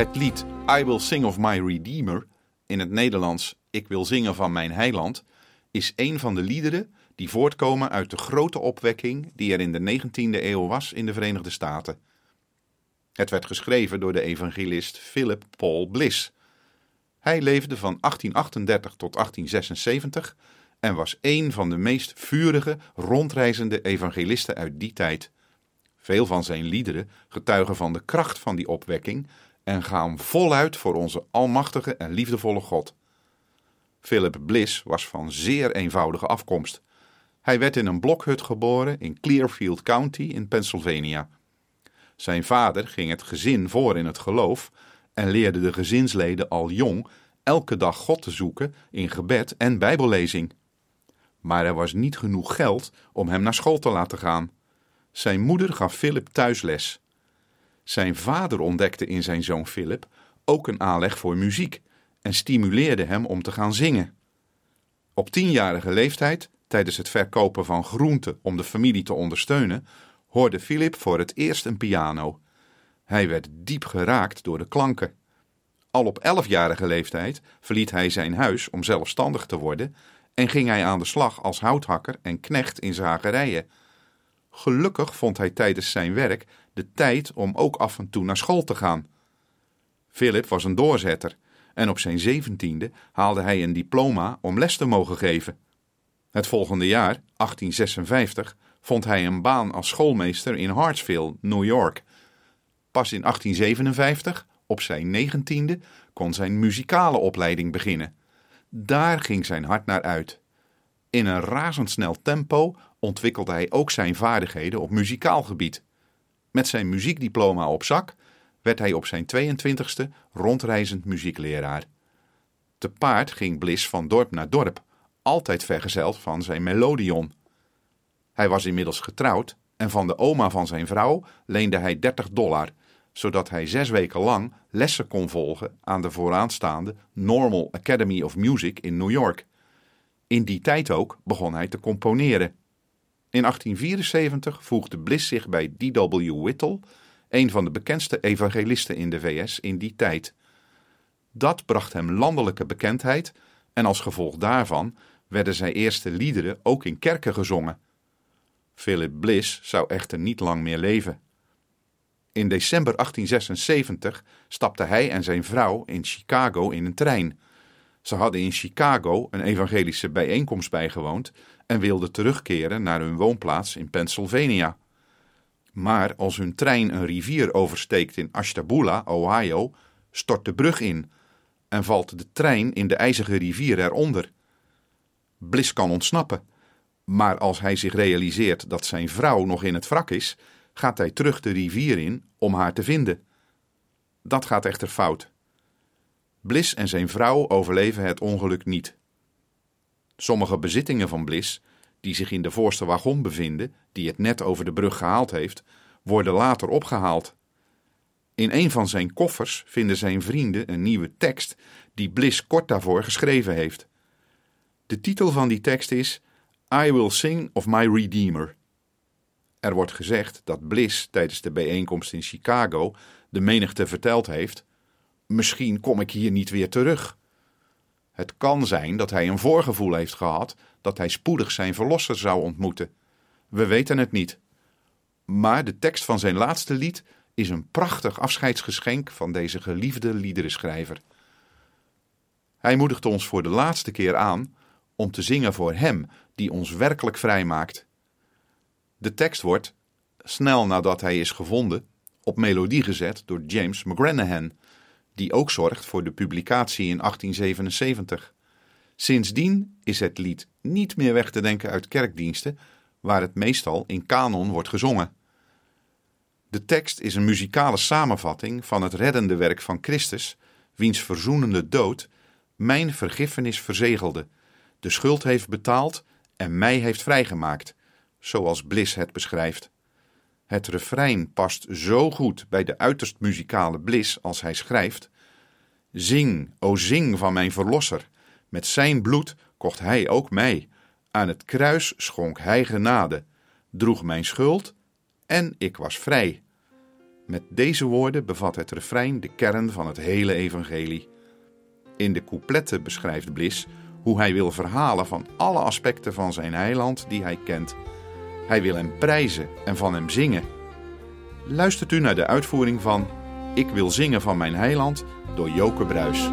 Het lied I Will Sing of My Redeemer, in het Nederlands Ik wil zingen van mijn heiland, is een van de liederen die voortkomen uit de grote opwekking die er in de 19e eeuw was in de Verenigde Staten. Het werd geschreven door de evangelist Philip Paul Bliss. Hij leefde van 1838 tot 1876 en was een van de meest vurige, rondreizende evangelisten uit die tijd. Veel van zijn liederen getuigen van de kracht van die opwekking en gaan voluit voor onze almachtige en liefdevolle God. Philip Bliss was van zeer eenvoudige afkomst. Hij werd in een blokhut geboren in Clearfield County in Pennsylvania. Zijn vader ging het gezin voor in het geloof en leerde de gezinsleden al jong elke dag God te zoeken in gebed en bijbellezing. Maar er was niet genoeg geld om hem naar school te laten gaan. Zijn moeder gaf Philip thuisles. Zijn vader ontdekte in zijn zoon Philip ook een aanleg voor muziek en stimuleerde hem om te gaan zingen. Op tienjarige leeftijd, tijdens het verkopen van groenten om de familie te ondersteunen, hoorde Philip voor het eerst een piano. Hij werd diep geraakt door de klanken. Al op elfjarige leeftijd verliet hij zijn huis om zelfstandig te worden en ging hij aan de slag als houthakker en knecht in zagerijen. Gelukkig vond hij tijdens zijn werk de tijd om ook af en toe naar school te gaan. Philip was een doorzetter en op zijn zeventiende haalde hij een diploma om les te mogen geven. Het volgende jaar, 1856, vond hij een baan als schoolmeester in Hartsville, New York. Pas in 1857, op zijn negentiende, kon zijn muzikale opleiding beginnen. Daar ging zijn hart naar uit. In een razendsnel tempo ontwikkelde hij ook zijn vaardigheden op muzikaal gebied. Met zijn muziekdiploma op zak werd hij op zijn 22e rondreizend muziekleraar. Te paard ging Bliss van dorp naar dorp, altijd vergezeld van zijn melodion. Hij was inmiddels getrouwd en van de oma van zijn vrouw leende hij 30 dollar, zodat hij zes weken lang lessen kon volgen aan de vooraanstaande Normal Academy of Music in New York. In die tijd ook begon hij te componeren. In 1874 voegde Bliss zich bij D.W. Whittle, een van de bekendste evangelisten in de VS in die tijd. Dat bracht hem landelijke bekendheid en als gevolg daarvan werden zijn eerste liederen ook in kerken gezongen. Philip Bliss zou echter niet lang meer leven. In december 1876 stapten hij en zijn vrouw in Chicago in een trein. Ze hadden in Chicago een evangelische bijeenkomst bijgewoond en wilden terugkeren naar hun woonplaats in Pennsylvania. Maar als hun trein een rivier oversteekt in Ashtabula, Ohio, stort de brug in en valt de trein in de ijzige rivier eronder. Bliss kan ontsnappen, maar als hij zich realiseert dat zijn vrouw nog in het wrak is, gaat hij terug de rivier in om haar te vinden. Dat gaat echter fout. Bliss en zijn vrouw overleven het ongeluk niet. Sommige bezittingen van Bliss, die zich in de voorste wagon bevinden, die het net over de brug gehaald heeft, worden later opgehaald. In een van zijn koffers vinden zijn vrienden een nieuwe tekst die Bliss kort daarvoor geschreven heeft. De titel van die tekst is I Will Sing of My Redeemer. Er wordt gezegd dat Bliss tijdens de bijeenkomst in Chicago de menigte verteld heeft: Misschien kom ik hier niet weer terug. Het kan zijn dat hij een voorgevoel heeft gehad dat hij spoedig zijn verlosser zou ontmoeten. We weten het niet. Maar de tekst van zijn laatste lied is een prachtig afscheidsgeschenk van deze geliefde liederenschrijver. Hij moedigt ons voor de laatste keer aan om te zingen voor Hem die ons werkelijk vrij maakt. De tekst wordt, snel nadat hij is gevonden, op melodie gezet door James McGranahan, die ook zorgt voor de publicatie in 1877. Sindsdien is het lied niet meer weg te denken uit kerkdiensten, waar het meestal in kanon wordt gezongen. De tekst is een muzikale samenvatting van het reddende werk van Christus, wiens verzoenende dood mijn vergiffenis verzegelde, de schuld heeft betaald en mij heeft vrijgemaakt, zoals Bliss het beschrijft. Het refrein past zo goed bij de uiterst muzikale Bliss als hij schrijft: Zing, o zing van mijn verlosser, met zijn bloed kocht hij ook mij. Aan het kruis schonk hij genade, droeg mijn schuld en ik was vrij. Met deze woorden bevat het refrein de kern van het hele evangelie. In de coupletten beschrijft Bliss hoe hij wil verhalen van alle aspecten van zijn heiland die hij kent. Hij wil hem prijzen en van hem zingen. Luistert u naar de uitvoering van Ik wil zingen van mijn heiland door Joke Bruis.